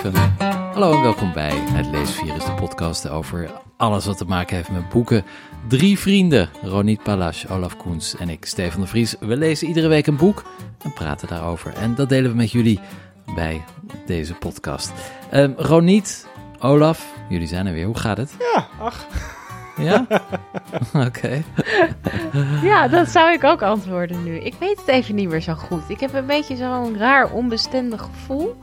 Steven. Hallo en welkom bij Het Leesvirus, de podcast over alles wat te maken heeft met boeken. Drie vrienden, Ronit Palas, Olaf Koens en ik, Steven de Vries. We lezen iedere week een boek en praten daarover. En dat delen we met jullie bij deze podcast. Um, Ronit, Olaf, jullie zijn er weer. Hoe gaat het? Ja, ach. Ja? Oké. Ja, dat zou ik ook antwoorden nu. Ik weet het even niet meer zo goed. Ik heb een beetje zo'n raar onbestendig gevoel.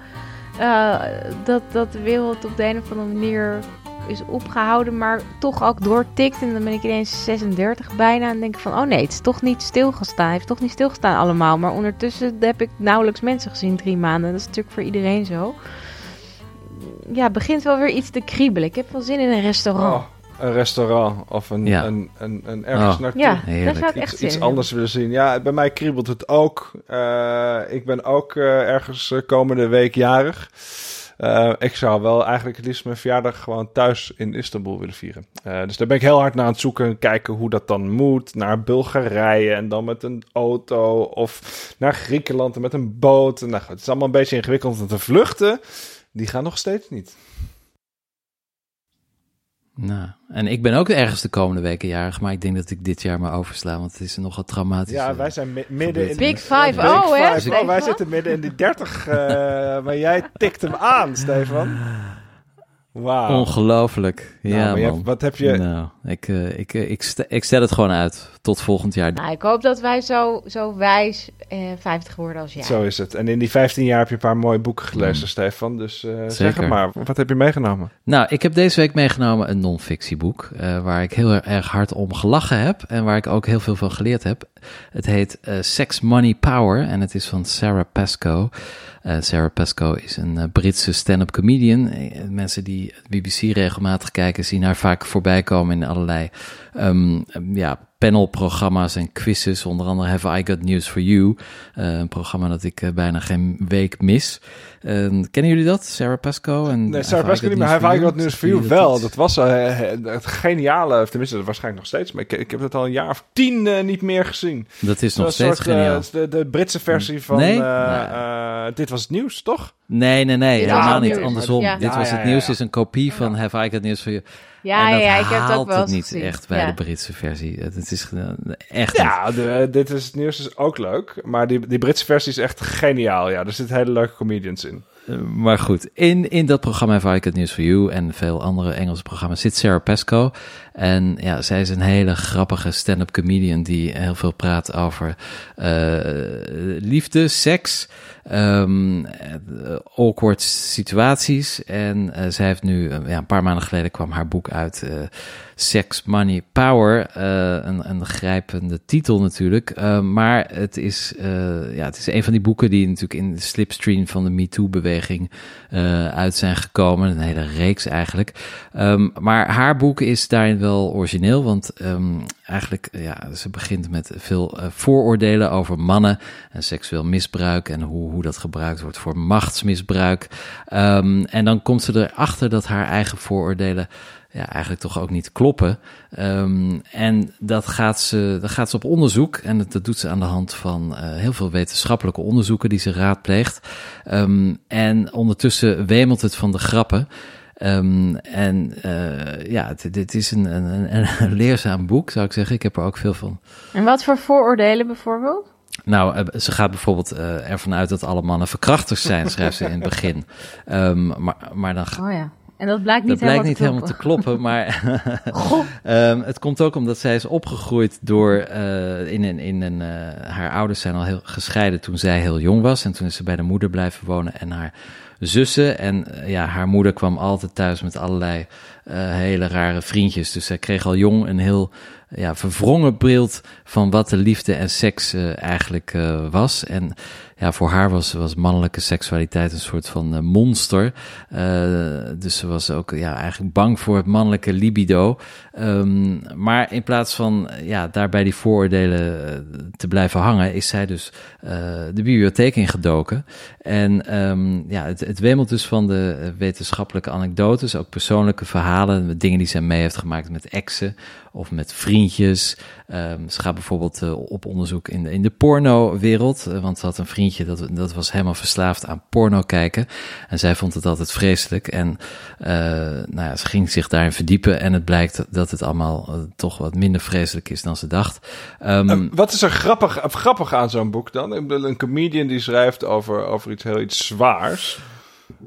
Uh, dat, dat de wereld op de een of andere manier is opgehouden, maar toch ook doortikt. En dan ben ik ineens 36 bijna en denk ik van, oh nee, het is toch niet stilgestaan. Het heeft toch niet stilgestaan allemaal. Maar ondertussen heb ik nauwelijks mensen gezien drie maanden. Dat is natuurlijk voor iedereen zo. Ja, begint wel weer iets te kriebelen. Ik heb wel zin in een restaurant. Oh een restaurant of een, ja. een, een, een ergens oh, naartoe. Ja, daar zou ik iets, echt iets anders willen zien. Ja, bij mij kriebelt het ook. Uh, ik ben ook uh, ergens uh, komende week jarig. ik zou wel eigenlijk het liefst mijn verjaardag gewoon thuis in Istanbul willen vieren. dus daar ben ik heel hard naar aan het zoeken. Kijken hoe dat dan moet. Naar Bulgarije en dan met een auto. Of naar Griekenland en met een boot. Nou, het is allemaal een beetje ingewikkeld. om te vluchten, die gaan nog steeds niet. Nou, en ik ben ook ergens de komende weken jarig, maar ik denk dat ik dit jaar maar oversla, want het is nogal traumatisch. Ja, wij zijn midden in... Big Five, oh hè? Oh, wij zitten midden in die 30, uh, maar jij tikt hem aan, Stefan. Wow. Ongelooflijk. Nou, ja, man. wat heb je... Nou, ik, uh, ik, uh, ik, stel, ik stel het gewoon uit. Tot volgend jaar. Nou, ik hoop dat wij zo, zo wijs uh, 50 worden als jij. Zo is het. En in die 15 jaar heb je een paar mooie boeken gelezen, mm. Stefan. Dus zeg het maar. Wat heb je meegenomen? Nou, ik heb deze week meegenomen een non-fictieboek. waar ik heel erg hard om gelachen heb. En waar ik ook heel veel van geleerd heb. Het heet Sex, Money, Power. En het is van Sarah Pascoe. Uh, Sarah Pascoe is een uh, Britse stand-up comedian. Uh, mensen die BBC regelmatig kijken, zien haar vaak voorbij komen in allerlei um, ja, panelprogramma's en quizzes. Onder andere Have I Got News For You. Uh, een programma dat ik uh, bijna geen week mis. Uh, kennen jullie dat? Sarah Pascoe? En nee, Sarah Pascoe niet, maar Have I Got News For You wel. Dat was het geniale, tenminste dat waarschijnlijk nog steeds. Maar ik, ik heb het al een jaar of tien niet meer gezien. Dat is nog steeds soort, geniaal. De, de, Britse versie van nee? Dit Was Het Nieuws, toch? Nee, nee, nee. Ja, helemaal niet. Andersom. Ja. Dit Was Het Nieuws is een kopie van Have I Got News For You. Ja, ja, ik heb het ook wel het niet echt bij de Britse versie. Het is echt. Ja, de, dit is het nieuws is ook leuk, maar die, die Britse versie is echt geniaal. Ja, er zitten hele leuke comedians in. Eh, maar goed, in, in dat programma Have I Got News For You en veel andere Engelse programma's zit Sarah Pesco. En ja, zij is een hele grappige stand-up comedian die heel veel praat over uh, liefde, seks, um, awkward situaties. En uh, zij heeft nu, ja, een paar maanden geleden kwam haar boek uit, Sex, Money, Power. een, een grijpende titel natuurlijk. maar het is, ja, het is een van die boeken die natuurlijk in de slipstream van de MeToo-beweging uit zijn gekomen. Een hele reeks eigenlijk. Um, maar haar boek is daarin wel wel origineel, want um, eigenlijk, ja, ze begint met veel uh, vooroordelen over mannen en seksueel misbruik en hoe, hoe dat gebruikt wordt voor machtsmisbruik. Um, en dan komt ze erachter dat haar eigen vooroordelen ja, eigenlijk toch ook niet kloppen. Um, en dat gaat, ze, dat gaat ze op onderzoek. En dat, doet ze aan de hand van uh, heel veel wetenschappelijke onderzoeken die ze raadpleegt. Um, en ondertussen wemelt het van de grappen. Um, en uh, ja, dit is een, een, een, leerzaam boek, zou ik zeggen. Ik heb er ook veel van. En wat voor vooroordelen bijvoorbeeld? Nou, eh, ze gaat bijvoorbeeld uh, ervan uit dat alle mannen verkrachters zijn, schrijft ze in het begin. Um, maar, maar dan. Oh ja. En dat blijkt niet, dat blijkt niet helemaal te kloppen, maar um, het komt ook omdat zij is opgegroeid door uh, in, in, in een. Uh, haar ouders zijn al heel gescheiden toen zij heel jong was. En toen is ze bij de moeder blijven wonen en haar zussen. En eh, ja, haar moeder kwam altijd thuis met allerlei uh, hele rare vriendjes. Dus zij kreeg al jong een heel ja, verwrongen beeld van wat de liefde en seks uh, eigenlijk uh, was. En ja, voor haar was, was mannelijke seksualiteit een soort van uh, monster. dus ze was ook ja, eigenlijk bang voor het mannelijke libido. Um, maar in plaats van ja, daarbij die vooroordelen te blijven hangen, is zij dus de bibliotheek ingedoken. En um, ja, het, het wemelt dus van de wetenschappelijke anekdotes, ook persoonlijke verhalen, dingen die zij mee heeft gemaakt met exen of met vriendjes. Um, ze gaat bijvoorbeeld uh, op onderzoek in de, in de porno-wereld. Uh, want ze had een vriendje dat, dat was helemaal verslaafd aan porno kijken. En zij vond het altijd vreselijk. En uh, nou ja, ze ging zich daarin verdiepen. En het blijkt dat het allemaal toch wat minder vreselijk is dan ze dacht. Um, wat is er grappig, grappig aan zo'n boek dan? Een comedian die schrijft over, over iets heel iets zwaars.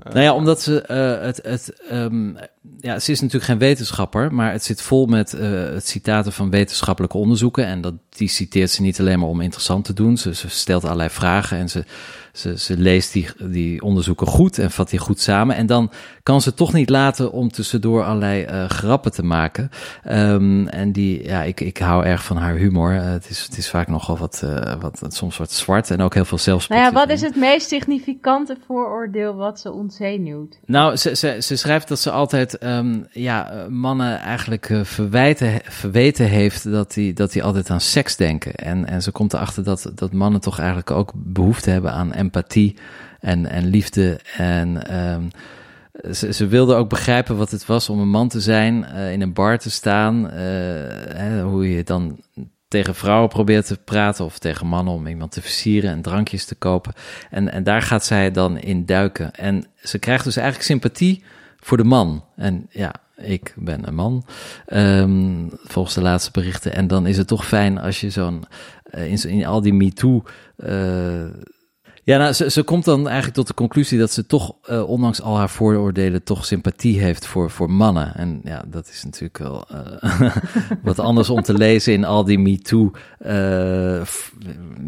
Nou ja, omdat ze uh, het. het um, ja, ze is natuurlijk geen wetenschapper, maar het zit vol met uh, het citaten van wetenschappelijke onderzoeken. En dat, die citeert ze niet alleen maar om interessant te doen. Ze, ze stelt allerlei vragen en ze ze, ze leest die, die onderzoeken goed en vat die goed samen. En dan kan ze toch niet laten om tussendoor allerlei uh, grappen te maken. Um, en die, ja, ik, ik hou erg van haar humor. Uh, het, is, het is vaak nogal wat, uh, wat, soms wat zwart en ook heel veel zelfspot. Nou ja, wat is het meest significante vooroordeel wat ze ontzenuwt? Nou, ze, ze, ze schrijft dat ze altijd um, ja, mannen eigenlijk verwijten, verweten heeft dat die, dat die altijd aan seks denken. En, en ze komt erachter dat, dat mannen toch eigenlijk ook behoefte hebben aan empathie en, en liefde. En um, ze, ze wilde ook begrijpen wat het was om een man te zijn, uh, in een bar te staan. Uh, hè, hoe je dan tegen vrouwen probeert te praten of tegen mannen om iemand te versieren en drankjes te kopen. En, en daar gaat zij dan in duiken. En ze krijgt dus eigenlijk sympathie voor de man. En ja, ik ben een man, um, volgens de laatste berichten. En dan is het toch fijn als je zo'n, uh, in, in al die MeToo... Uh, ja, nou, ze, komt dan eigenlijk tot de conclusie dat ze toch, uh, ondanks al haar vooroordelen, toch sympathie heeft voor, voor mannen. En ja, dat is natuurlijk wel uh, wat anders om te lezen in al die MeToo, uh,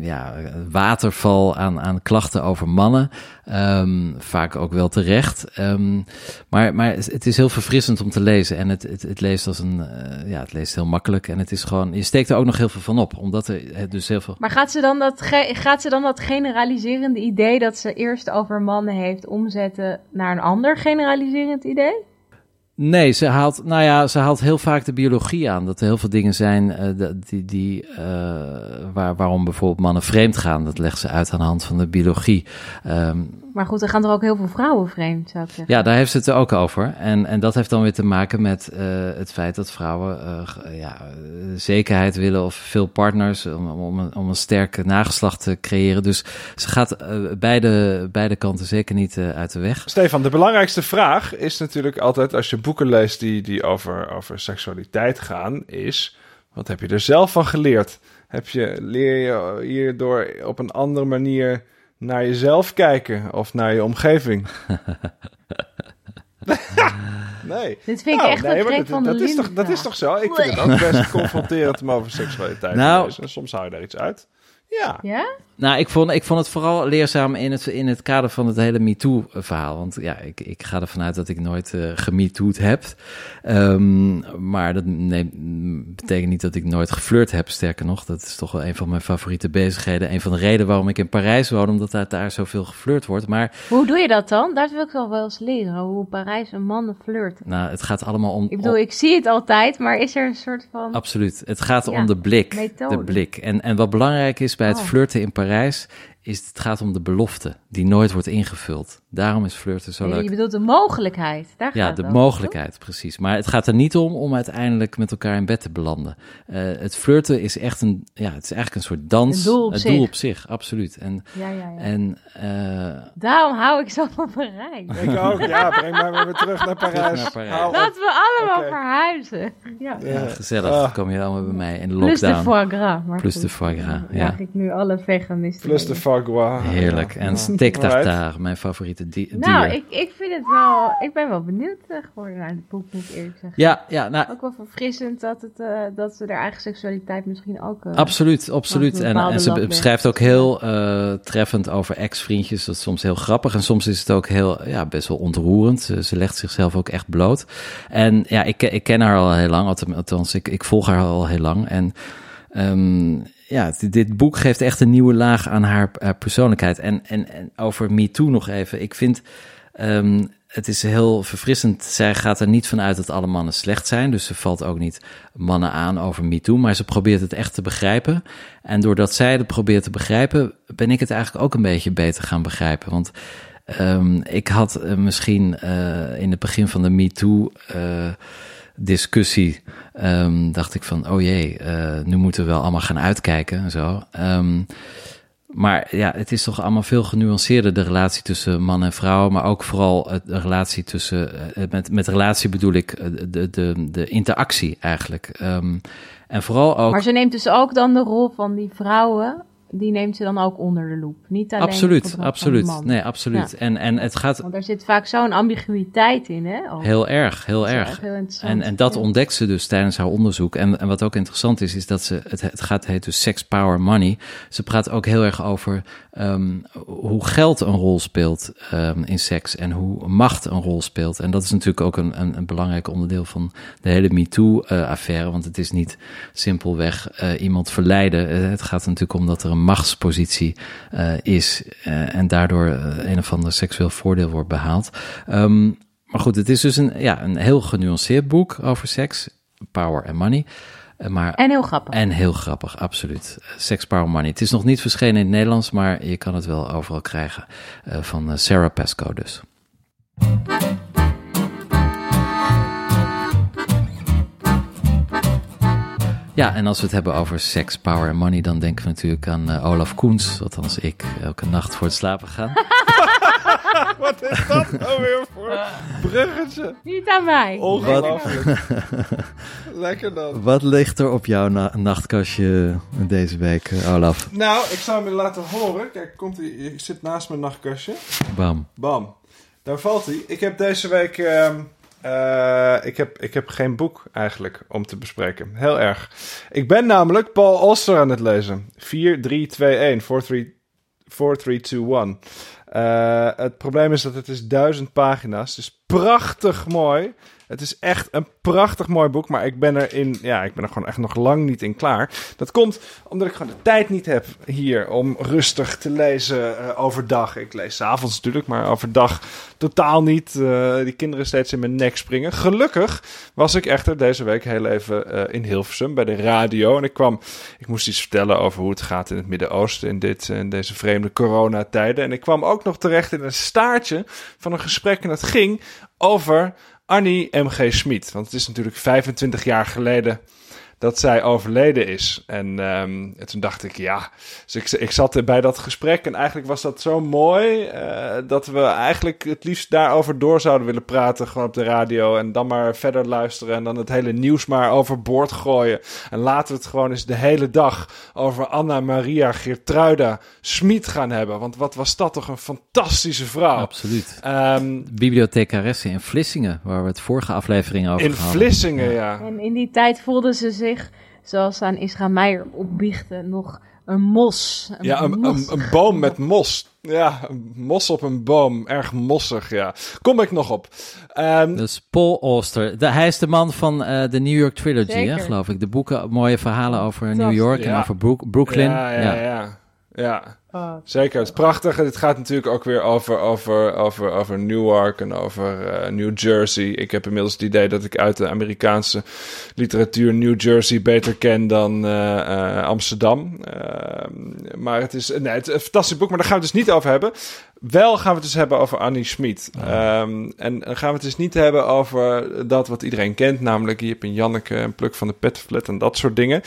ja, waterval aan, aan klachten over mannen. Um, vaak ook wel terecht. Um, maar, maar het is heel verfrissend om te lezen. En het, het, het leest als een, uh, ja, het leest heel makkelijk. En het is gewoon, je steekt er ook nog heel veel van op. Omdat er dus heel veel. Maar gaat ze dan dat, gaat ze dan dat generaliserende idee dat ze eerst over mannen heeft omzetten naar een ander generaliserend idee? Nee, ze haalt, nou ja, ze haalt heel vaak de biologie aan. Dat er heel veel dingen zijn uh, die, die, uh, waar, waarom bijvoorbeeld mannen vreemd gaan. Dat legt ze uit aan de hand van de biologie. Um, maar goed, er gaan er ook heel veel vrouwen vreemd, zou ik zeggen. Ja, daar heeft ze het ook over. En, en dat heeft dan weer te maken met uh, het feit dat vrouwen uh, ja, zekerheid willen of veel partners om, om, een, om een sterke nageslacht te creëren. Dus ze gaat uh, beide, beide kanten zeker niet uit de weg. Stefan, de belangrijkste vraag is natuurlijk altijd als je boeken leest die, die over, over seksualiteit gaan, is wat heb je er zelf van geleerd? Heb je, leer je hierdoor op een andere manier naar jezelf kijken of naar je omgeving. nee. Dit vind ik nou, echt nee, dat, van dat, is toch, dat is toch zo? Ik vind het ook best confronterend om over seksualiteit nou, te lezen. En soms hou je daar iets uit. Ja. Ja? Nou, ik vond, ik vond het vooral leerzaam in het, in het kader van het hele MeToo-verhaal. Want ja, ik, ik ga ervan uit dat ik nooit uh, heb. Um, maar dat nee, betekent niet dat ik nooit geflirt heb. Sterker nog, dat is toch wel een van mijn favoriete bezigheden. Een van de redenen waarom ik in Parijs woon, omdat daar, daar zoveel geflirt wordt. Maar, hoe doe je dat dan? Dat wil ik wel wel eens leren. Hoe Parijs een mannen flirt. Nou, het gaat allemaal om... Ik bedoel, ik zie het altijd, maar is er een soort van... Absoluut. Het gaat ja, om de blik. Methode. De blik. En, en wat belangrijk is bij het oh. flirten in Parijs Parijs is het gaat om de belofte die nooit wordt ingevuld. Daarom is flirten zo leuk. Je bedoelt de mogelijkheid. Daar ja, gaat de mogelijkheid, precies. Maar het gaat er niet om om uiteindelijk met elkaar in bed te belanden. Uh, het flirten is echt een, ja, het is eigenlijk een soort dans. Een doel op het zich. doel op zich, absoluut. En, ja, ja, ja. En, uh, Daarom hou ik zo van Parijs. Ik ook, ja. Breng mij weer terug naar Parijs. Terug naar Parijs. Laten we allemaal okay. verhuizen. Ja, ja gezellig. Uh. Kom je allemaal bij mij in de lockdown. Plus de foie gras. Maar Plus de foie gras, ja. ik nu alle veganisten. Plus de foie gras. Heerlijk. En steak tartare, mijn favoriete di dier. Nou, ik, ik vind het wel... Ik ben wel benieuwd uh, geworden naar het boek, moet ik eerlijk zeggen. Ja, ja. Nou, ook wel verfrissend dat, het, uh, dat ze haar eigen seksualiteit misschien ook... Uh, absoluut, absoluut. En, en ze beschrijft ook heel uh, treffend over ex-vriendjes. Dat is soms heel grappig. En soms is het ook heel, ja, best wel ontroerend. Ze, ze legt zichzelf ook echt bloot. En ja, ik, ik ken haar al heel lang. Althans, ik, ik volg haar al heel lang. En... Um, ja, dit boek geeft echt een nieuwe laag aan haar, persoonlijkheid. En, en, en over MeToo nog even. Ik vind, um, het is heel verfrissend. Zij gaat er niet vanuit dat alle mannen slecht zijn. Dus ze valt ook niet mannen aan over MeToo. Maar ze probeert het echt te begrijpen. En doordat zij het probeert te begrijpen, ben ik het eigenlijk ook een beetje beter gaan begrijpen. Want um, ik had uh, misschien uh, in het begin van de MeToo... Uh, discussie ehm, dacht ik van, oh jee, uh, nu moeten we wel allemaal gaan uitkijken en zo. Um, maar ja, het is toch allemaal veel genuanceerder, de relatie tussen man en vrouw. Maar ook vooral de relatie tussen. Met, met relatie bedoel ik de, de, de interactie eigenlijk. Um, en vooral ook. Maar ze neemt dus ook dan de rol van die vrouwen die neemt ze dan ook onder de loep. Niet alleen absoluut, absoluut. Nee, absoluut. En, en het gaat. Want er zit vaak zo'n ambiguïteit in, hè? Heel erg, heel erg. Heel en, en dat ontdekt ze dus tijdens haar onderzoek. En, en wat ook interessant is, is dat ze. Het, het gaat heet dus sex, power, money. Ze praat ook heel erg over um, hoe geld een rol speelt um, in seks en hoe macht een rol speelt. En dat is natuurlijk ook een, een, een belangrijk onderdeel van de hele MeToo-affaire. want het is niet simpelweg uh, iemand verleiden. Uh, het gaat natuurlijk om dat er een machtspositie uh, is uh, en daardoor uh, een of ander seksueel voordeel wordt behaald. Um, maar goed, het is dus een, ja, een heel genuanceerd boek over seks, power en money. Maar, en heel grappig. En heel grappig, absoluut. Sex, Power, Money. Het is nog niet verschenen in het Nederlands, maar je kan het wel overal krijgen. Van Sarah Pesco dus. Ja, en als we het hebben over seks, power en money, dan denken we natuurlijk aan uh, Olaf Koens. Althans, ik elke nacht voor het slapen gaan. Wat is dat nou weer voor bruggetje? Niet aan mij. Ongelooflijk. Lekker dan. Wat ligt er op jouw na nachtkastje deze week, uh, Olaf? Nou, ik zou hem laten horen. Kijk, komt hij. Ik zit naast mijn nachtkastje. Bam. Bam. Daar valt hij. Ik heb deze week... Uh, uh, ik, heb, ik heb geen boek eigenlijk om te bespreken. Heel erg. Ik ben namelijk Paul Auster aan het lezen. 4, 3, 2, 1. 4, 3, 4, 3, 2, 1. Uh, het probleem is dat het is duizend pagina's. Het is prachtig mooi. Het is echt een prachtig mooi boek, maar ik ben er in, ja, ik ben er gewoon echt nog lang niet in klaar. Dat komt omdat ik gewoon de tijd niet heb hier om rustig te lezen uh, overdag. Ik lees s'avonds natuurlijk, maar overdag totaal niet. Uh, die kinderen steeds in mijn nek springen. Gelukkig was ik echter deze week heel even uh, in Hilversum bij de radio en ik kwam, ik moest iets vertellen over hoe het gaat in het Midden-Oosten in, dit, in deze vreemde coronatijden. En ik kwam ook nog terecht in een staartje van een gesprek en dat ging over Annie M.G. Smit. Want het is natuurlijk 25 jaar geleden dat zij overleden is. En, um, en toen dacht ik, ja, dus ik, ik zat bij dat gesprek en eigenlijk was dat zo mooi uh, dat we eigenlijk het liefst daarover door zouden willen praten, gewoon op de radio en dan maar verder luisteren en dan het hele nieuws maar overboord gooien. En laten we het gewoon eens de hele dag over Anna Maria Geertruida Smit gaan hebben, want wat was dat toch een fantastische vrouw. Absoluut. Um, Bibliothecaresse in Vlissingen, waar we het vorige aflevering over in hadden. In Vlissingen, ja. En in die tijd voelde ze zich zoals aan Isra Meijer opbiechten, nog een mos. Een ja, een, mos. Een, een, boom met mos. Ja, een mos op een boom. Erg mossig, ja. Kom ik nog op. Um, dus Paul Auster. De, hij is de man van uh, de New York Trilogy, hè, geloof ik. De boeken, mooie verhalen over New York ja. en over Brook, Brooklyn. Ja, ja, ja. ja. Ja. Oh. Zeker, het is prachtig. Het gaat natuurlijk ook weer over, over, over, over Newark en over uh, New Jersey. Ik heb inmiddels het idee dat ik uit de Amerikaanse literatuur New Jersey beter ken dan uh, uh, Amsterdam. maar het is, nee, het is een fantastisch boek, maar daar gaan we het dus niet over hebben. Wel gaan we het dus hebben over Annie Schmid. Oh. Um, en dan gaan we het dus niet hebben over dat wat iedereen kent, namelijk Jip en Janneke en Pluk van de Petflat en dat soort dingen.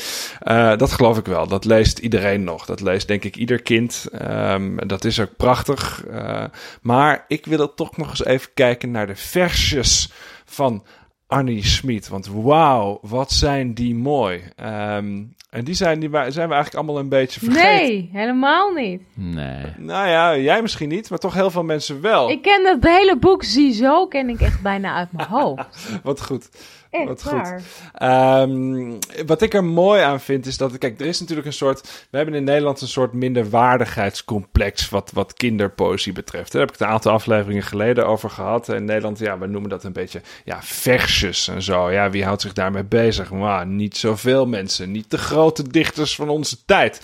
dat geloof ik wel. Dat leest iedereen nog. Dat leest denk ik ieder kind. Um, dat is ook prachtig. Uh, maar ik wil er toch nog eens even kijken naar de versjes van Annie Smit. Want wauw, wat zijn die mooi. Um, en die zijn, die zijn we eigenlijk allemaal een beetje vergeten. Nee, helemaal niet. Nee. Nou ja, jij misschien niet, maar toch heel veel mensen wel. Ik ken het hele boek Ziezo, ken ik echt bijna uit mijn hoofd. wat goed. Echt wat goed. Um, wat ik er mooi aan vind is dat, kijk, er is natuurlijk een soort, we hebben in Nederland een soort minderwaardigheidscomplex wat, wat kinderpoëzie betreft. Daar heb ik het een aantal afleveringen geleden over gehad. In Nederland, ja, we noemen dat een beetje, ja, versjes en zo. Ja, wie houdt zich daarmee bezig? Maar niet zoveel mensen, niet de grote dichters van onze tijd.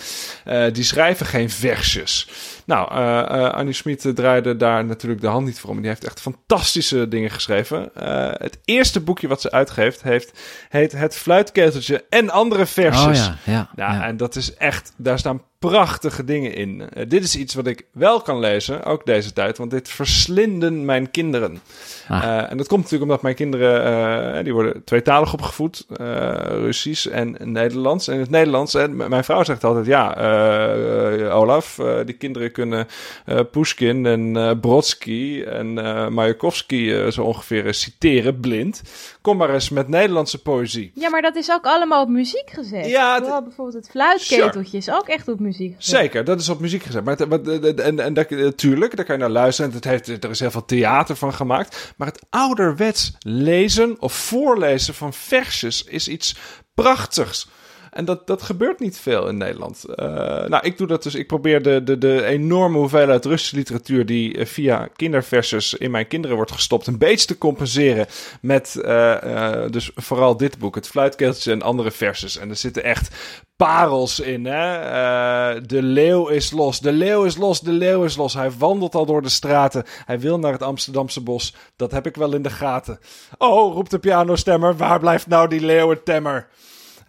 Uh, die schrijven geen versjes. Nou, uh, uh, Annie Smit draaide daar natuurlijk de hand niet voor om. Die heeft echt fantastische dingen geschreven. Het eerste boekje wat ze uitgeeft heeft, heet Het Fluitketeltje en andere versjes. Oh, ja, ja, ja, ja, En dat is echt, daar staan prachtige dingen in. Eh, dit is iets wat ik wel kan lezen, ook deze tijd, want dit verslinden mijn kinderen. Ah. Eh, en dat komt natuurlijk omdat mijn kinderen, eh, die worden tweetalig opgevoed, eh, Russisch en Nederlands. En in het Nederlands, en mijn vrouw zegt altijd, ja, Olaf, eh, die kinderen kunnen eh Pushkin en eh, Brodsky en eh Mayakovsky eh, zo ongeveer citeren, blind. Kom maar eens met Nederlandse poëzie. Ja, maar dat is ook allemaal op muziek gezet. Ja, het- Vooral bijvoorbeeld het fluitketeltje is ook echt op muziek Zeker, dat is op muziek gezet. Maar, het- en, en dat, natuurlijk, daar kan je naar luisteren. En het heeft, er is heel veel theater van gemaakt. Maar het ouderwets lezen of voorlezen van versjes is iets prachtigs. En dat, dat gebeurt niet veel in Nederland. Eh, nou, ik doe dat dus. Ik probeer de, de, de enorme hoeveelheid Russische literatuur die eh, via kinderversjes in mijn kinderen wordt gestopt, een beetje te compenseren met eh, dus vooral dit boek, het fluitkeeltje en andere versjes. En er zitten echt parels in. Hè? De leeuw is los, de leeuw is los, de leeuw is los. Hij wandelt al door de straten. Hij wil naar het Amsterdamse bos. Dat heb ik wel in de gaten. Oh, roept de pianostemmer, waar blijft nou die leeuwentemmer?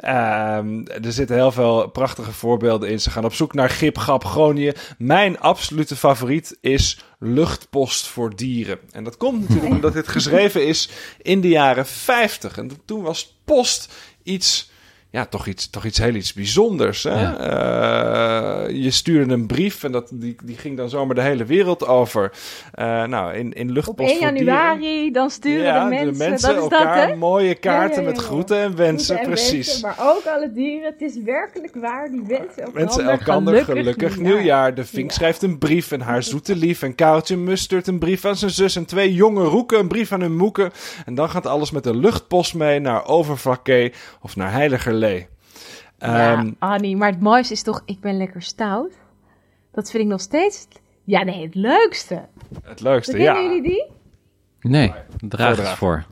Ehm, er zitten heel veel prachtige voorbeelden in. Ze gaan op zoek naar Gip, Gap, Groningen. Mijn absolute favoriet is Luchtpost voor Dieren. En dat komt natuurlijk omdat dit geschreven is in de jaren 50. En toen was post iets ja, toch iets, toch iets heel iets bijzonders. Hè? Ja. Eh, je stuurde een brief en dat, die, die ging dan zomaar de hele wereld over. Eh, nou, in, in Op luchtpost 1 voor dieren. januari, dan sturen ja, de mensen, dat elkaar dat, hè? mooie kaarten Ja, met groeten en wensen, En precies. maar ook alle dieren. Het is werkelijk waar. Die wensen elkaar Mensen elkander gelukkig, nieuwjaar. De Vink schrijft een brief en haar zoete lief. En Kareltje Mus stuurt een brief aan zijn zus. En twee jonge roeken een brief aan hun moeken. En dan gaat alles met de luchtpost mee naar Overvlakke of naar Heiligerlee. Ja, Ehm, Annie, maar het mooiste is toch, ik ben lekker stout. Dat vind ik nog steeds, ja nee, het leukste. het leukste, Kennen ja. jullie die? Nee, draag eens Voordragen. voor.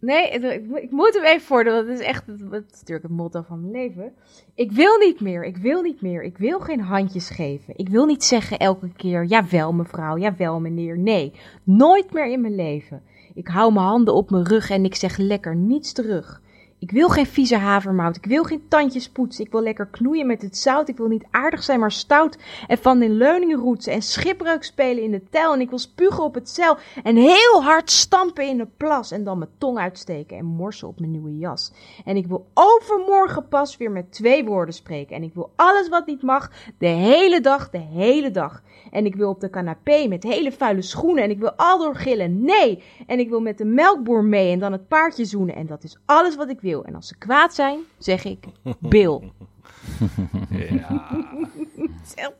Nee, het- ik, moet- ik moet hem even voordoen, want het is echt het, het is natuurlijk het motto van mijn leven. Ik wil niet meer, ik wil niet meer, ik wil geen handjes geven. Ik wil niet zeggen elke keer, jawel mevrouw, jawel meneer. Nee, nooit meer in mijn leven. Ik hou mijn handen op mijn rug en ik zeg lekker niets terug. Ik wil geen vieze havermout, ik wil geen tandjes poetsen. Ik wil lekker knoeien met het zout, ik wil niet aardig zijn, maar stout. En van de leuningen roetsen en schipbreuk spelen in de tel. En ik wil spugen op het zeil en heel hard stampen in de plas. En dan mijn tong uitsteken en morsen op mijn nieuwe jas. En ik wil overmorgen pas weer met twee woorden spreken. En ik wil alles wat niet mag, de hele dag, de hele dag. En ik wil op de canapé met hele vuile schoenen. En ik wil al door gillen, nee. En ik wil met de melkboer mee en dan het paardje zoenen. En dat is alles wat ik wil. En als ze kwaad zijn, zeg ik, Bill.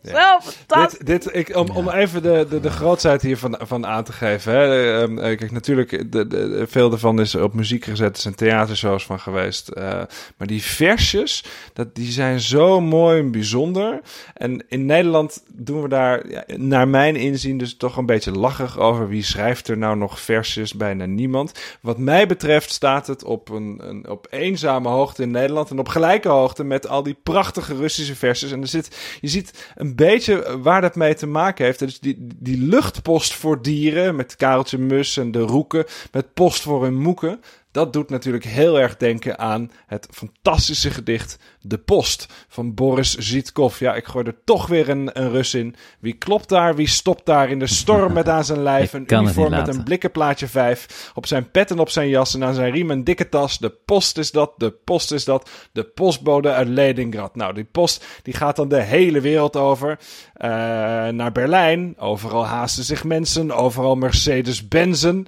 Ja. Fantastisch. Dit, dit, ik, om, om even de, de, de grootheid hiervan van aan te geven. Hè. Ehm, eh, kijk, natuurlijk, de, de, de- veel daarvan is op muziek gezet. Er zijn theatershows van geweest. Eh, maar die versjes, dat, die zijn zo mooi en bijzonder. En in Nederland doen we daar, ja, naar mijn inzien, dus toch een beetje lachig over. Wie schrijft er nou nog versjes? Bijna niemand. Wat mij betreft staat het op een, een op eenzame hoogte in Nederland. En op gelijke hoogte met al die prachtige Russische versjes. En er zit, je ziet een beetje waar dat mee te maken heeft. Dus die, die luchtpost voor dieren met Kareltje Mus en de roeken. Met post voor hun moeken. Dat doet natuurlijk heel erg denken aan het fantastische gedicht De Post van Boris Zitkov. Ja, ik gooi er toch weer een, een Rus in. Wie klopt daar? Wie stopt daar in de storm met aan zijn lijf? Een uniform met een blikkenplaatje vijf. Op zijn pet en op zijn jas en aan zijn riem een dikke tas. De post is dat, de post is dat. De postbode uit Leningrad. Nou, die post die gaat dan de hele wereld over. Eh, naar Berlijn. Overal haasten zich mensen. Overal Mercedes-Benzen.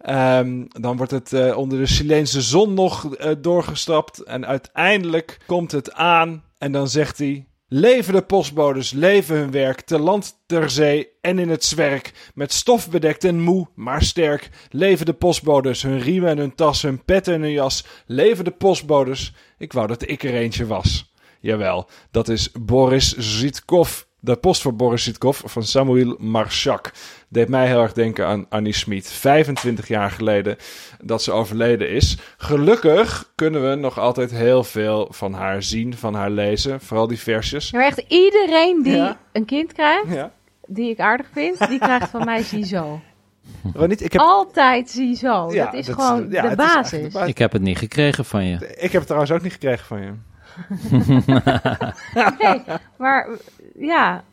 Ehm, dan wordt het eh, onder de Chileense zon nog eh, doorgestapt. En uiteindelijk komt het aan. En dan zegt hij... Leven de postbodes, leven hun werk, te land, ter zee en in het zwerk. Met stof bedekt en moe, maar sterk. Leven de postbodes, hun riemen en hun tas, hun pet en hun jas. Leven de postbodes. Ik wou dat ik er eentje was. Jawel, dat is Boris Zitkov. De post voor Boris Zitkov van Samuel Marchak. Deed mij heel erg denken aan Annie Schmid. 25 jaar geleden dat ze overleden is. Gelukkig kunnen we nog altijd heel veel van haar zien, van haar lezen. Vooral die versjes. Ja, maar echt iedereen die Ja. een kind krijgt, Ja. die ik aardig vind, die krijgt van mij ziezo. Ronit, ik heb, Altijd ziezo. Ja, dat is dat is- gewoon is de basis. Ik heb het niet gekregen van je. ik heb het trouwens ook niet gekregen van je. nee, maar ja,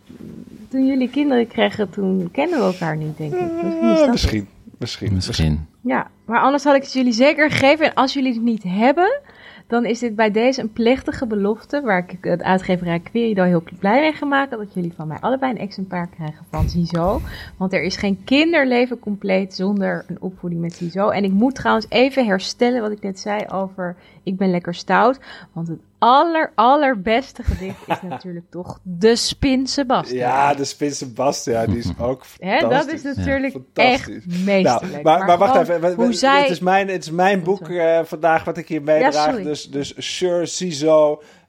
toen jullie kinderen kregen, toen kennen we elkaar niet, denk ik. Misschien. Eh, dat misschien, misschien. Misschien. Ja, maar anders had ik het jullie zeker gegeven. En als jullie het niet hebben, dan is dit bij deze een plechtige belofte. Waar ik het uitgeverij Querido heel blij mee ga maken. Dat jullie van mij allebei een exemplaar krijgen van Ziezo. Want er is geen kinderleven compleet zonder een opvoeding met Ziezo. En ik moet trouwens even herstellen wat ik net zei over ik ben lekker stout. Want het aller, allerbeste gedicht is natuurlijk toch De Spin Sebastian. Ja, de Spin Sebastian, die is ook Hè, dat fantastisch. is natuurlijk Fantastisch. echt meesterlijk. Nou, maar, maar, wacht even. Hoe zij... het, is mijn, het is mijn boek eh, vandaag wat ik hier meedraag. dus, dus Sure,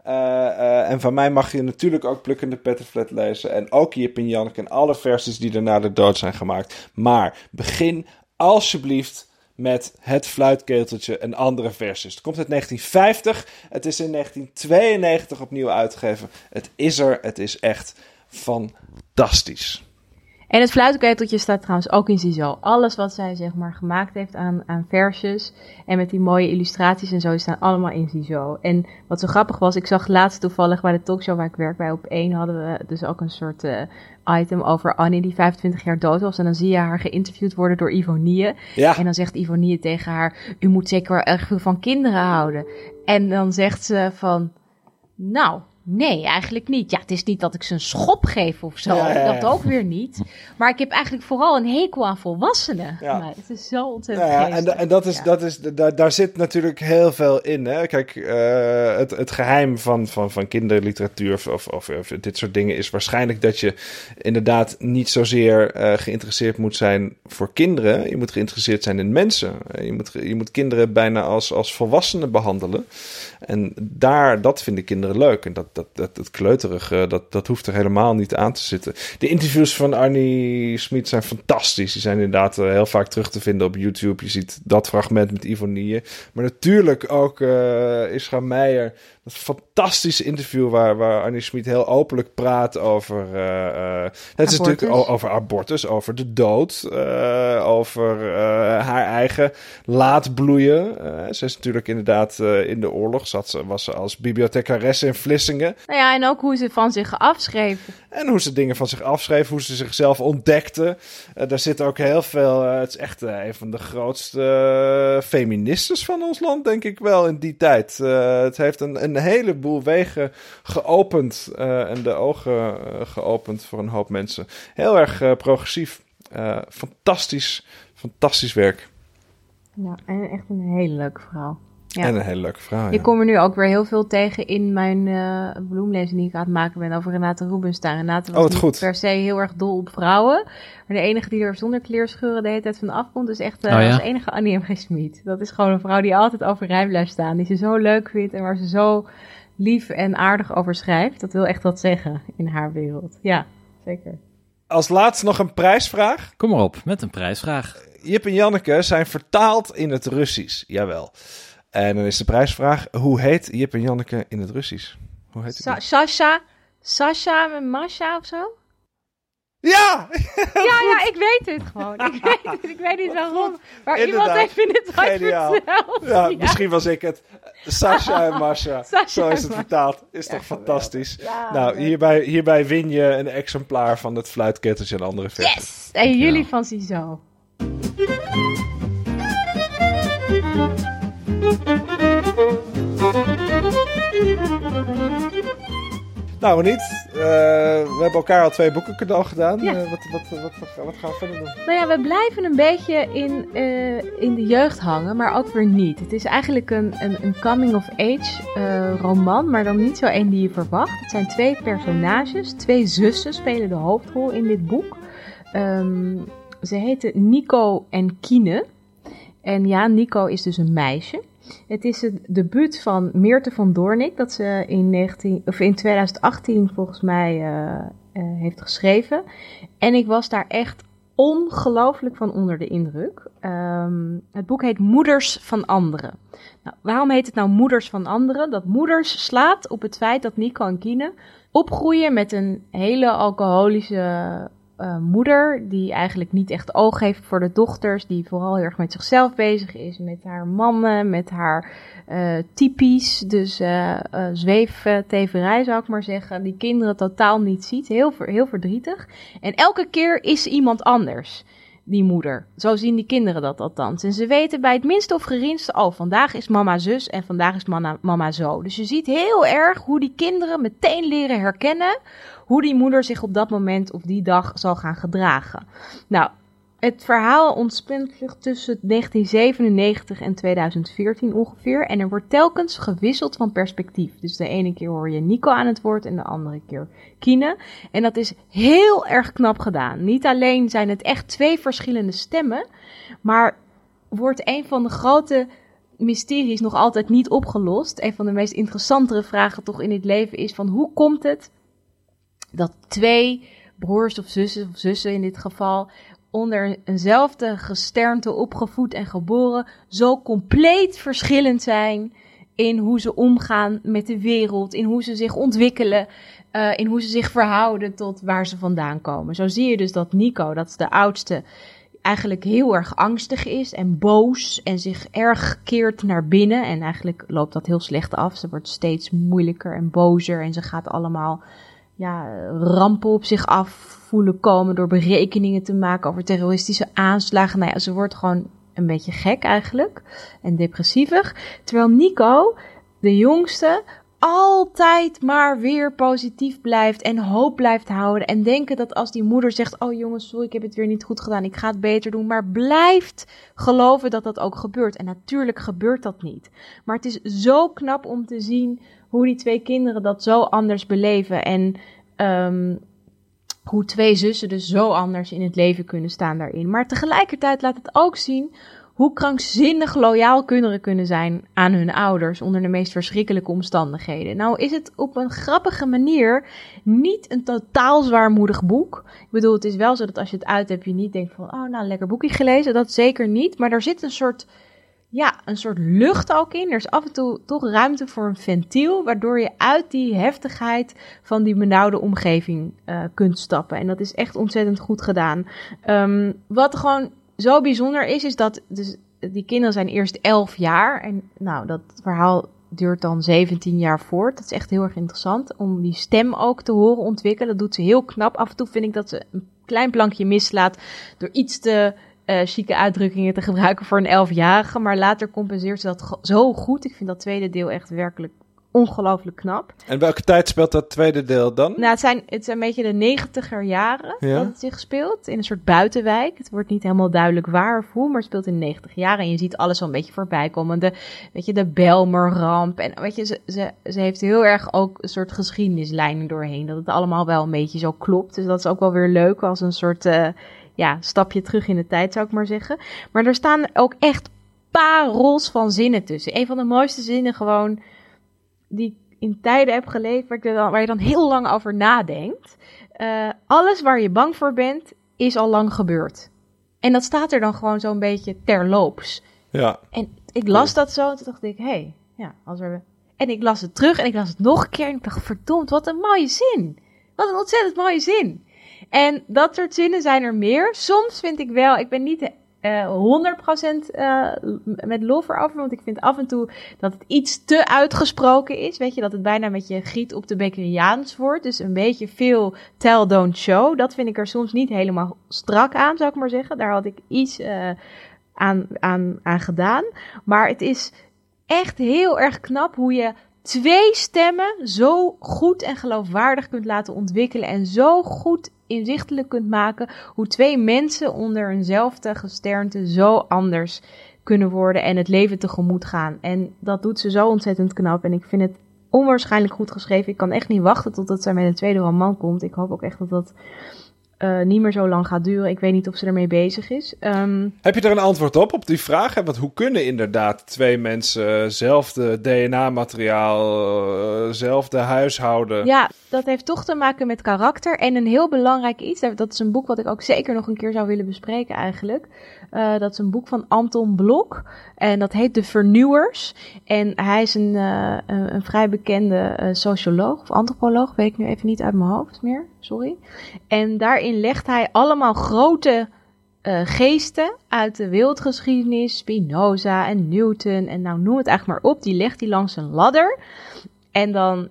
eh, eh, en van mij mag je natuurlijk ook Plukkende Pettenflat lezen. En ook Jip en Janneke en alle versies die er na de dood zijn gemaakt. Maar begin alsjeblieft met het fluitketeltje en andere versies. Het komt uit 1950. Het is in 1992 opnieuw uitgegeven. Het is er. Het is echt fantastisch. En het fluitketeltje staat trouwens ook in Ziezo. Alles wat zij zeg maar gemaakt heeft aan, aan versjes en met die mooie illustraties en zo, die staan allemaal in Ziezo. En wat zo grappig was, ik zag laatst toevallig bij de talkshow waar ik werk bij op 1 hadden we dus ook een soort eh, item over Annie die 25 jaar dood was. En dan zie je haar geïnterviewd worden door Ivonie. Ja. En dan zegt Ivonie tegen haar, u moet zeker wel erg veel van kinderen houden. En dan zegt ze van, nou, nee, eigenlijk niet. Ja, het is niet dat ik ze een schop geef of zo. Ja, ja, ja. Dat ook weer niet. Maar ik heb eigenlijk vooral een hekel aan volwassenen. Ja. Nou, het is zo ontzettend Nou ja, en, en dat is, dat is, daar, daar zit natuurlijk heel veel in. Hè? Kijk, eh, het, het geheim van, van, van kinderliteratuur of, of, of, of dit soort dingen is waarschijnlijk dat je inderdaad niet zozeer eh, geïnteresseerd moet zijn voor kinderen. Je moet geïnteresseerd zijn in mensen. Je moet, je moet kinderen bijna als, als volwassenen behandelen. En daar, dat vinden kinderen leuk. En dat, dat, dat, het kleuterige, dat, dat hoeft er helemaal niet aan te zitten. De interviews van Arnie Smit zijn fantastisch. Die zijn inderdaad eh, heel vaak terug te vinden op YouTube. Je ziet dat fragment met Ivonie. Maar natuurlijk ook eh Isra Meijer. Dat fantastische interview waar, waar Arnie Smit heel openlijk praat over... eh, eh, het is natuurlijk over abortus, over de dood. eh, over haar eigen laatbloeien. Eh, ze is natuurlijk inderdaad in de oorlog. Zat ze, was ze als bibliothecaresse in Vlissingen. Nou ja, en ook hoe ze van zich afschreef. En hoe ze dingen van zich afschreef, hoe ze zichzelf ontdekte. Daar zit ook heel veel. het is echt een van de grootste feministes van ons land, denk ik wel, in die tijd. Het heeft een, een heleboel wegen geopend eh, en de ogen eh, geopend voor een hoop mensen. Heel erg eh, progressief. Fantastisch, fantastisch werk. Ja, en echt een hele leuke vrouw. Ja. En een hele leuke vrouw. Ik kom er nu ook weer heel veel tegen in mijn eh bloemlezing die ik aan het maken ben over Renate Rubenstein. Renate was Oh, niet goed. per se heel erg dol op vrouwen. Maar de enige die er zonder kleerscheuren de hele tijd van afkomt is echt eh Oh ja? als enige Annie M. G. Smit. Dat is gewoon een vrouw die altijd overeind blijft staan. Die ze zo leuk vindt en waar ze zo lief en aardig over schrijft. Dat wil echt wat zeggen in haar wereld. Ja, zeker. Als laatste nog een prijsvraag. Kom maar op, met een prijsvraag. Jip en Janneke zijn vertaald in het Russisch. Jawel. En dan is de prijsvraag: hoe heet Jip en Janneke in het Russisch? Hoe heet Sa- het? Sasha, Sasha en Masha of zo? Ja! Ja, ja, ik weet het gewoon. Ik weet het, ik weet niet waarom. Maar iemand heeft dit ooit Geniaal. verteld. Ja, misschien was ik het. Sasha en Masha. Sasha Zo is het vertaald. Is Ja, toch fantastisch? Ja, nou, hierbij, hierbij win je een exemplaar van het fluitketeltje en andere versen. Yes! En jullie Ja. van Ziezo. Nou, niet. Eh, we hebben elkaar al twee boeken cadeau gedaan. Ja. Eh, wat, wat, wat, wat, gaan we verder doen? Nou ja, we blijven een beetje in, eh, in de jeugd hangen, maar ook weer niet. Het is eigenlijk een, een, een coming-of-age roman, maar dan niet zo één die je verwacht. Het zijn twee personages, twee zussen spelen de hoofdrol in dit boek. Ehm, ze heten Nico en Kine. En ja, Nico is dus een meisje. Het is het debuut van Meerte van Doornik, dat ze in, 19, of in 2018 volgens mij eh, eh, heeft geschreven. En ik was daar echt ongelooflijk van onder de indruk. Ehm, het boek heet Moeders van Anderen. Nou, waarom heet het nou Moeders van Anderen? Dat moeders slaat op het feit dat Nico en Kine opgroeien met een hele alcoholische uh, moeder die eigenlijk niet echt oog heeft voor de dochters, die vooral heel erg met zichzelf bezig is, met haar mannen, met haar uh, typisch, dus uh, zweefteverij zou ik maar zeggen, die kinderen totaal niet ziet, heel, heel verdrietig. En elke keer is iemand anders die moeder. Zo zien die kinderen dat althans. En ze weten bij het minste of geringste, oh, vandaag is mama zus en vandaag is mama, mama zo. Dus je ziet heel erg hoe die kinderen meteen leren herkennen hoe die moeder zich op dat moment of die dag zal gaan gedragen. Nou, het verhaal ontspint zich tussen 1997 en 2014 ongeveer. En er wordt telkens gewisseld van perspectief. Dus de ene keer hoor je Nico aan het woord en de andere keer Kine. En dat is heel erg knap gedaan. Niet alleen zijn het echt twee verschillende stemmen, maar wordt een van de grote mysteries nog altijd niet opgelost. Een van de meest interessantere vragen toch in het leven is van hoe komt het dat twee broers of zussen, of zussen in dit geval, onder eenzelfde gesternte opgevoed en geboren, zo compleet verschillend zijn in hoe ze omgaan met de wereld, in hoe ze zich ontwikkelen, uh, in hoe ze zich verhouden tot waar ze vandaan komen. Zo zie je dus dat Nico, dat is de oudste, eigenlijk heel erg angstig is en boos en zich erg keert naar binnen. En eigenlijk loopt dat heel slecht af. Ze wordt steeds moeilijker en bozer en ze gaat allemaal ja, rampen op zich af voelen komen door berekeningen te maken over terroristische aanslagen. Nou ja, ze wordt gewoon een beetje gek eigenlijk en depressievig. Terwijl Nico, de jongste, altijd maar weer positief blijft en hoop blijft houden. En denken dat als die moeder zegt: Oh jongens, sorry, ik heb het weer niet goed gedaan, ik ga het beter doen. Maar blijft geloven dat dat ook gebeurt. En natuurlijk gebeurt dat niet. Maar het is zo knap om te zien hoe die twee kinderen dat zo anders beleven. En um, hoe twee zussen dus zo anders in het leven kunnen staan daarin. Maar tegelijkertijd laat het ook zien hoe krankzinnig loyaal kinderen kunnen zijn aan hun ouders onder de meest verschrikkelijke omstandigheden. Nou is het op een grappige manier niet een totaal zwaarmoedig boek. Ik bedoel, het is wel zo dat als je het uit hebt, je niet denkt van, oh nou, lekker boekje gelezen. Dat zeker niet. Maar er zit een soort ja, een soort lucht ook in. Er is af en toe toch ruimte voor een ventiel, waardoor je uit die heftigheid van die benauwde omgeving uh, kunt stappen. En dat is echt ontzettend goed gedaan. Um, wat gewoon zo bijzonder is, is dat dus, die kinderen zijn eerst 11 jaar. En nou, dat verhaal duurt dan 17 jaar voort. Dat is echt heel erg interessant om die stem ook te horen ontwikkelen. Dat doet ze heel knap. Af en toe vind ik dat ze een klein plankje mislaat door iets te uh, chique uitdrukkingen te gebruiken voor een elfjarige. Maar later compenseert ze dat zo goed. Ik vind dat tweede deel echt werkelijk ongelooflijk knap. En welke tijd speelt dat tweede deel dan? Nou, het zijn, het zijn een beetje de negentiger jaren ja. dat het zich speelt. In een soort buitenwijk. Het wordt niet helemaal duidelijk waar of hoe, maar het speelt in de negentig jaren. En je ziet alles wel een beetje voorbij komen. De, weet je, de Belmerramp. En weet je, ze, ze, ze heeft heel erg ook een soort geschiedenislijnen doorheen. Dat het allemaal wel een beetje zo klopt. Dus dat is ook wel weer leuk als een soort... Uh, ja, stapje terug in de tijd, zou ik maar zeggen. Maar er staan ook echt parels van zinnen tussen. Een van de mooiste zinnen gewoon die ik in tijden heb geleefd, waar, waar je dan heel lang over nadenkt. Uh, alles waar je bang voor bent, is al lang gebeurd. En dat staat er dan gewoon zo'n beetje terloops. Ja. En ik las dat zo en toen dacht ik, hé, hey, ja, als er... En ik las het terug en ik las het nog een keer en ik dacht, verdomd, wat een mooie zin. Wat een ontzettend mooie zin. En dat soort zinnen zijn er meer. Soms vind ik wel, ik ben niet uh, 100% uh, met lof erover, want ik vind af en toe dat het iets te uitgesproken is. Weet je, dat het bijna met je giet op de Bekkeriaans wordt. Dus een beetje veel tell, don't show. Dat vind ik er soms niet helemaal strak aan, zou ik maar zeggen. Daar had ik iets uh, aan, aan, aan gedaan. Maar het is echt heel erg knap hoe je twee stemmen zo goed en geloofwaardig kunt laten ontwikkelen en zo goed inzichtelijk kunt maken hoe twee mensen onder eenzelfde gesternte zo anders kunnen worden en het leven tegemoet gaan. En dat doet ze zo ontzettend knap en ik vind het onwaarschijnlijk goed geschreven. Ik kan echt niet wachten totdat zij met een tweede roman komt. Ik hoop ook echt dat dat uh, niet meer zo lang gaat duren. Ik weet niet of ze ermee bezig is. Um, Heb je er een antwoord op, op die vraag? Want hoe kunnen inderdaad twee mensen zelfde DNA-materiaal, uh, zelfde huishouden? Ja, dat heeft toch te maken met karakter. En een heel belangrijk iets, dat is een boek wat ik ook zeker nog een keer zou willen bespreken eigenlijk. Uh, dat is een boek van Anton Blok. En dat heet De Vernieuwers. En hij is een, uh, een, vrij bekende uh, socioloog of antropoloog, weet ik nu even niet uit mijn hoofd meer sorry. En daarin legt hij allemaal grote geesten uit de wereldgeschiedenis, Spinoza en Newton en nou noem het eigenlijk maar op, die legt hij langs een ladder. En dan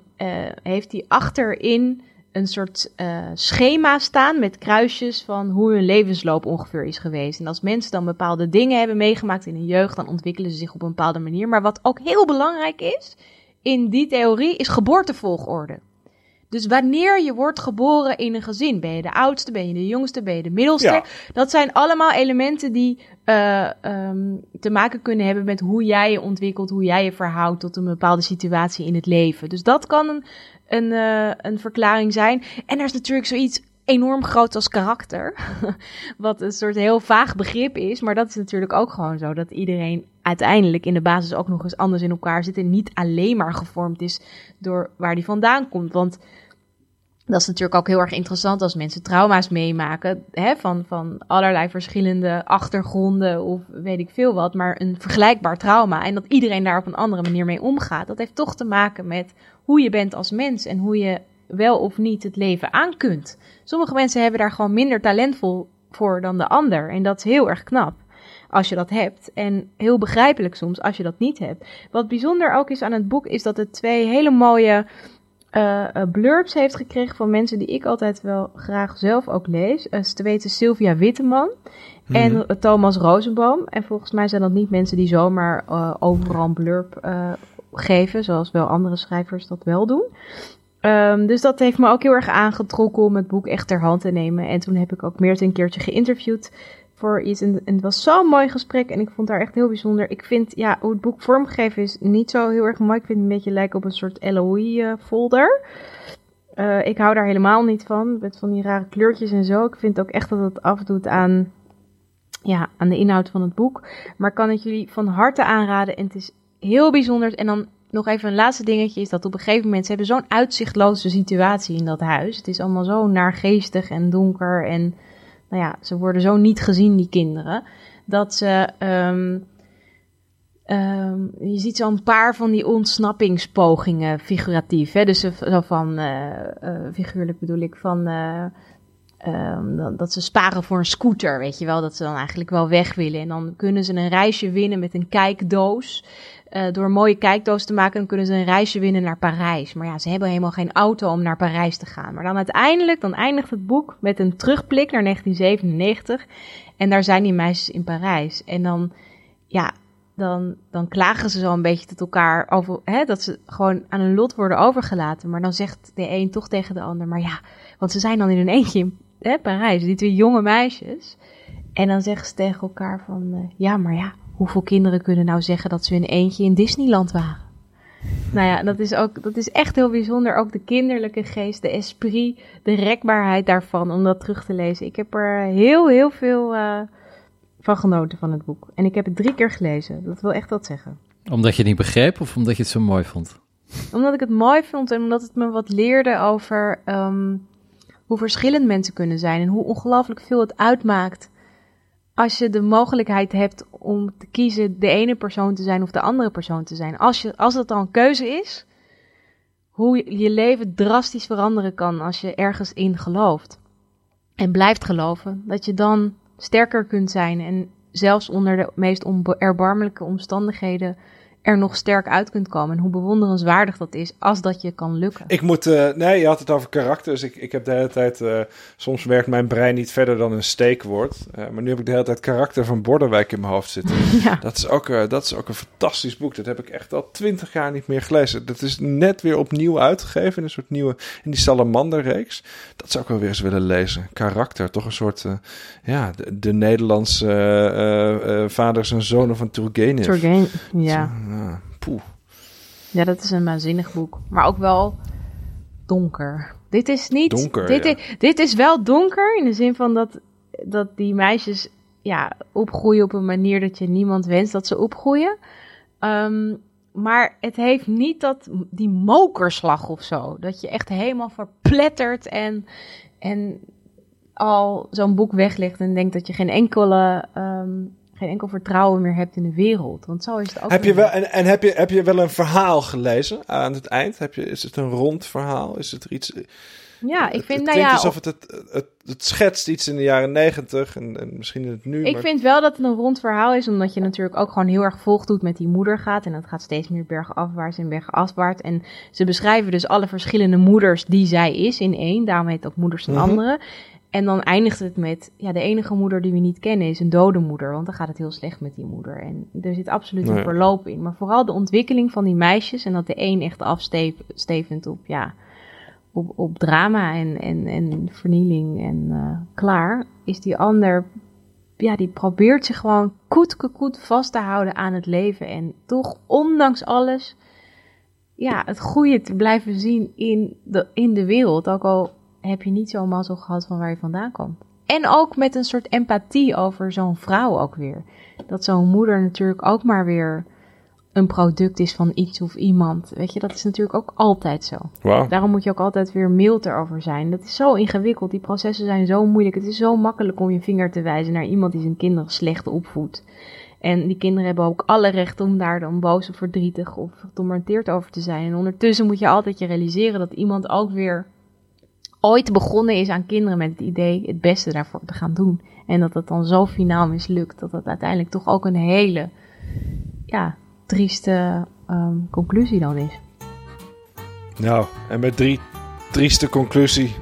heeft hij achterin een soort uh, schema staan met kruisjes van hoe hun levensloop ongeveer is geweest. En als mensen dan bepaalde dingen hebben meegemaakt in hun jeugd, dan ontwikkelen ze zich op een bepaalde manier. Maar wat ook heel belangrijk is in die theorie, is geboortevolgorde. Dus wanneer je wordt geboren in een gezin, ben je de oudste, ben je de jongste, ben je de middelste. Dat zijn allemaal elementen die uh, um, te maken kunnen hebben met hoe jij je ontwikkelt, hoe jij je verhoudt tot een bepaalde situatie in het leven. Dus dat kan een, een, uh, een verklaring zijn. En er is natuurlijk zoiets enorm groot als karakter. Wat een soort heel vaag begrip is. Maar dat is natuurlijk ook gewoon zo. Dat iedereen uiteindelijk in de basis ook nog eens anders in elkaar zit. En niet alleen maar gevormd is door waar die vandaan komt. Want dat is natuurlijk ook heel erg interessant als mensen trauma's meemaken. Hè, van, van allerlei verschillende achtergronden of weet ik veel wat. Maar een vergelijkbaar trauma. En dat iedereen daar op een andere manier mee omgaat. Dat heeft toch te maken met hoe je bent als mens. En hoe je wel of niet het leven aan kunt. Sommige mensen hebben daar gewoon minder talentvol voor dan de ander. En dat is heel erg knap als je dat hebt. En heel begrijpelijk soms als je dat niet hebt. Wat bijzonder ook is aan het boek is dat het twee hele mooie uh, blurbs heeft gekregen van mensen die ik altijd wel graag zelf ook lees. Uh, te weten Sylvia Witteman en mhm. Thomas Rosenboom. En volgens mij zijn dat niet mensen die zomaar overal een blurb geven, zoals wel andere schrijvers dat wel doen. Um, dus dat heeft me ook heel erg aangetrokken om het boek echt ter hand te nemen. En toen heb ik ook meer een keertje geïnterviewd voor iets. En, het was zo'n mooi gesprek en ik vond haar echt heel bijzonder. Ik vind, ja, hoe het boek vormgegeven is niet zo heel erg mooi. Ik vind het een beetje lijken op een soort LOE-folder. Uh, uh, ik hou daar helemaal niet van, met van die rare kleurtjes en zo. Ik vind ook echt dat het afdoet aan, ja, aan de inhoud van het boek. Maar kan ik jullie van harte aanraden en het is heel bijzonder. En dan nog even een laatste dingetje is dat op een gegeven moment ze hebben zo'n uitzichtloze situatie in dat huis. Het is allemaal zo naargeestig en donker en nou ja, ze worden zo niet gezien die kinderen dat ze um, um, je ziet zo'n paar van die ontsnappingspogingen figuratief, hè? dus zo van uh, uh, figuurlijk bedoel ik van uh, Um, dat ze sparen voor een scooter, weet je wel. Dat ze dan eigenlijk wel weg willen. En dan kunnen ze een reisje winnen met een kijkdoos. Uh, door een mooie kijkdoos te maken, dan kunnen ze een reisje winnen naar Parijs. Maar ja, ze hebben helemaal geen auto om naar Parijs te gaan. Maar dan uiteindelijk, dan eindigt het boek met een terugblik naar 1997. En daar zijn die meisjes in Parijs. En dan, ja, dan, dan klagen ze zo een beetje tot elkaar over hè, dat ze gewoon aan hun lot worden overgelaten. Maar dan zegt de een toch tegen de ander, maar ja, want ze zijn dan in hun eentje in hè, Parijs, die twee jonge meisjes. En dan zeggen ze tegen elkaar van, uh, ja, maar ja, hoeveel kinderen kunnen nou zeggen dat ze in eentje in Disneyland waren? Nou ja, dat is ook, dat is echt heel bijzonder. Ook de kinderlijke geest, de esprit, de rekbaarheid daarvan, om dat terug te lezen. Ik heb er heel, heel veel uh, van genoten van het boek. En ik heb het drie keer gelezen. Dat wil echt wat zeggen. Omdat je het niet begreep of omdat je het zo mooi vond? Omdat ik het mooi vond en omdat het me wat leerde over um, hoe verschillend mensen kunnen zijn en hoe ongelooflijk veel het uitmaakt als je de mogelijkheid hebt om te kiezen de ene persoon te zijn of de andere persoon te zijn. Als, je, als dat dan een keuze is, hoe je leven drastisch veranderen kan als je ergens in gelooft. En blijft geloven, dat je dan sterker kunt zijn en zelfs onder de meest erbarmelijke omstandigheden er nog sterk uit kunt komen. En hoe bewonderenswaardig dat is als dat je kan lukken. Ik moet, uh, nee, je had het over karakters. Ik, ik heb de hele tijd, uh, soms werkt mijn brein niet verder dan een steekwoord. Uh, maar nu heb ik de hele tijd karakter van Bordewijk in mijn hoofd zitten. ja. dat, is ook, dat is ook een fantastisch boek. Dat heb ik echt al twintig jaar niet meer gelezen. Dat is net weer opnieuw uitgegeven in een soort nieuwe, in die Salamander-reeks. Dat zou ik wel weer eens willen lezen. Karakter, toch een soort, ja, de, de Nederlandse vaders en zonen van Turgenev. Turgenev, ja. Ja, poeh. Ja, dat is een waanzinnig boek. Maar ook wel donker. Dit is niet. Donker, dit, ja. is, dit is wel donker in de zin van dat, dat die meisjes ja, opgroeien op een manier dat je niemand wenst dat ze opgroeien. Um, maar het heeft niet dat, die mokerslag of zo. Dat je echt helemaal verplettert en, en al zo'n boek weglegt en denkt dat je geen enkele um, geen enkel vertrouwen meer hebt in de wereld. Want zo is het ook. Heb je wel, en en heb, je, heb je wel een verhaal gelezen aan het eind? Heb je, is het een rond verhaal? Is het er iets. Ja, ik het, vind, het nou ja, alsof het, het, het, het schetst iets in de jaren negentig en, en misschien in het nu. Ik maar- vind wel dat het een rond verhaal is, omdat je natuurlijk ook gewoon heel erg volgt hoe het met die moeder gaat. En dat gaat steeds meer bergafwaarts en bergafwaarts. En ze beschrijven dus alle verschillende moeders die zij is in één. Daarom heet het ook moeders van Mhm. anderen. En dan eindigt het met, ja, de enige moeder die we niet kennen is een dode moeder. Want dan gaat het heel slecht met die moeder. En er zit absoluut een Nee. verloop in. Maar vooral de ontwikkeling van die meisjes. En dat de een echt afstevend op, ja, op, op drama en, en, en vernieling en eh, klaar. Is die ander ja, die probeert zich gewoon koet koet vast te houden aan het leven. En toch, ondanks alles, ja, het goede te blijven zien in de, in de wereld. Ook al heb je niet zo'n mazzel gehad van waar je vandaan komt. En ook met een soort empathie over zo'n vrouw ook weer. Dat zo'n moeder natuurlijk ook maar weer een product is van iets of iemand. Weet je, dat is natuurlijk ook altijd zo. Daarom moet je ook altijd weer mild erover zijn. Dat is zo ingewikkeld. Die processen zijn zo moeilijk. Het is zo makkelijk om je vinger te wijzen naar iemand die zijn kinderen slecht opvoedt. En die kinderen hebben ook alle recht om daar dan boos of verdrietig of getormenteerd over te zijn. En ondertussen moet je altijd je realiseren dat iemand ook weer ooit begonnen is aan kinderen met het idee het beste daarvoor te gaan doen. En dat het dan zo finaal mislukt dat het uiteindelijk toch ook een hele, ja, trieste ehm, conclusie dan is. Nou, en met drie trieste conclusie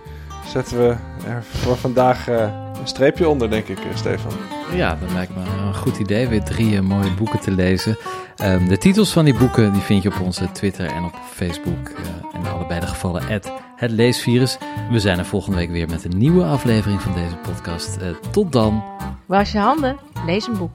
zetten we er voor vandaag eh, een streepje onder, denk ik, eh, Stefan. Ja, dat lijkt me een goed idee. Weer drie eh, mooie boeken te lezen. Ehm, de titels van die boeken die vind je op onze Twitter en op Facebook. eh, in allebei de gevallen het leesvirus. We zijn er volgende week weer met een nieuwe aflevering van deze podcast. Eh, tot dan. Was je handen, lees een boek.